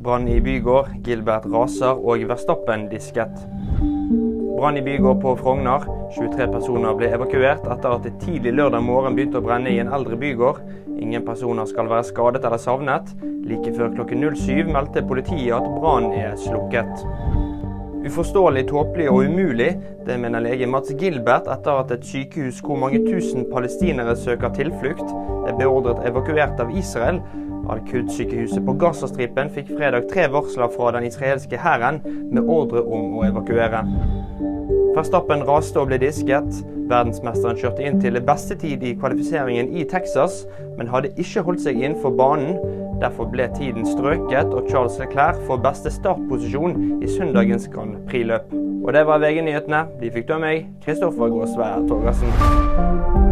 Brann i bygård, Gilbert raser og Verstappen disket. Brann i bygård på Frogner. 23 personer ble evakuert etter at det tidlig lørdag morgen begynte å brenne i en eldre bygård. Ingen personer skal være skadet eller savnet. Like før klokken 07 meldte politiet at brannen er slukket. Uforståelig, tåpelig og umulig, det mener lege Mats Gilbert etter at et sykehus hvor mange tusen palestinere søker tilflukt, er beordret evakuert av Israel, Al-Qud-sykehuset på Gazastripen fikk fredag tre varsler fra den israelske hæren med ordre om å evakuere. Verstappen raste og ble disket. Verdensmesteren kjørte inn til beste tid i kvalifiseringen i Texas, men hadde ikke holdt seg innenfor banen. Derfor ble tiden strøket, og Charles Leclerc får beste startposisjon i søndagens Grand Prix-løp. Og det var VG-nyhetene. De fikk du av meg, Kristoffer Gåsvær Torgersen.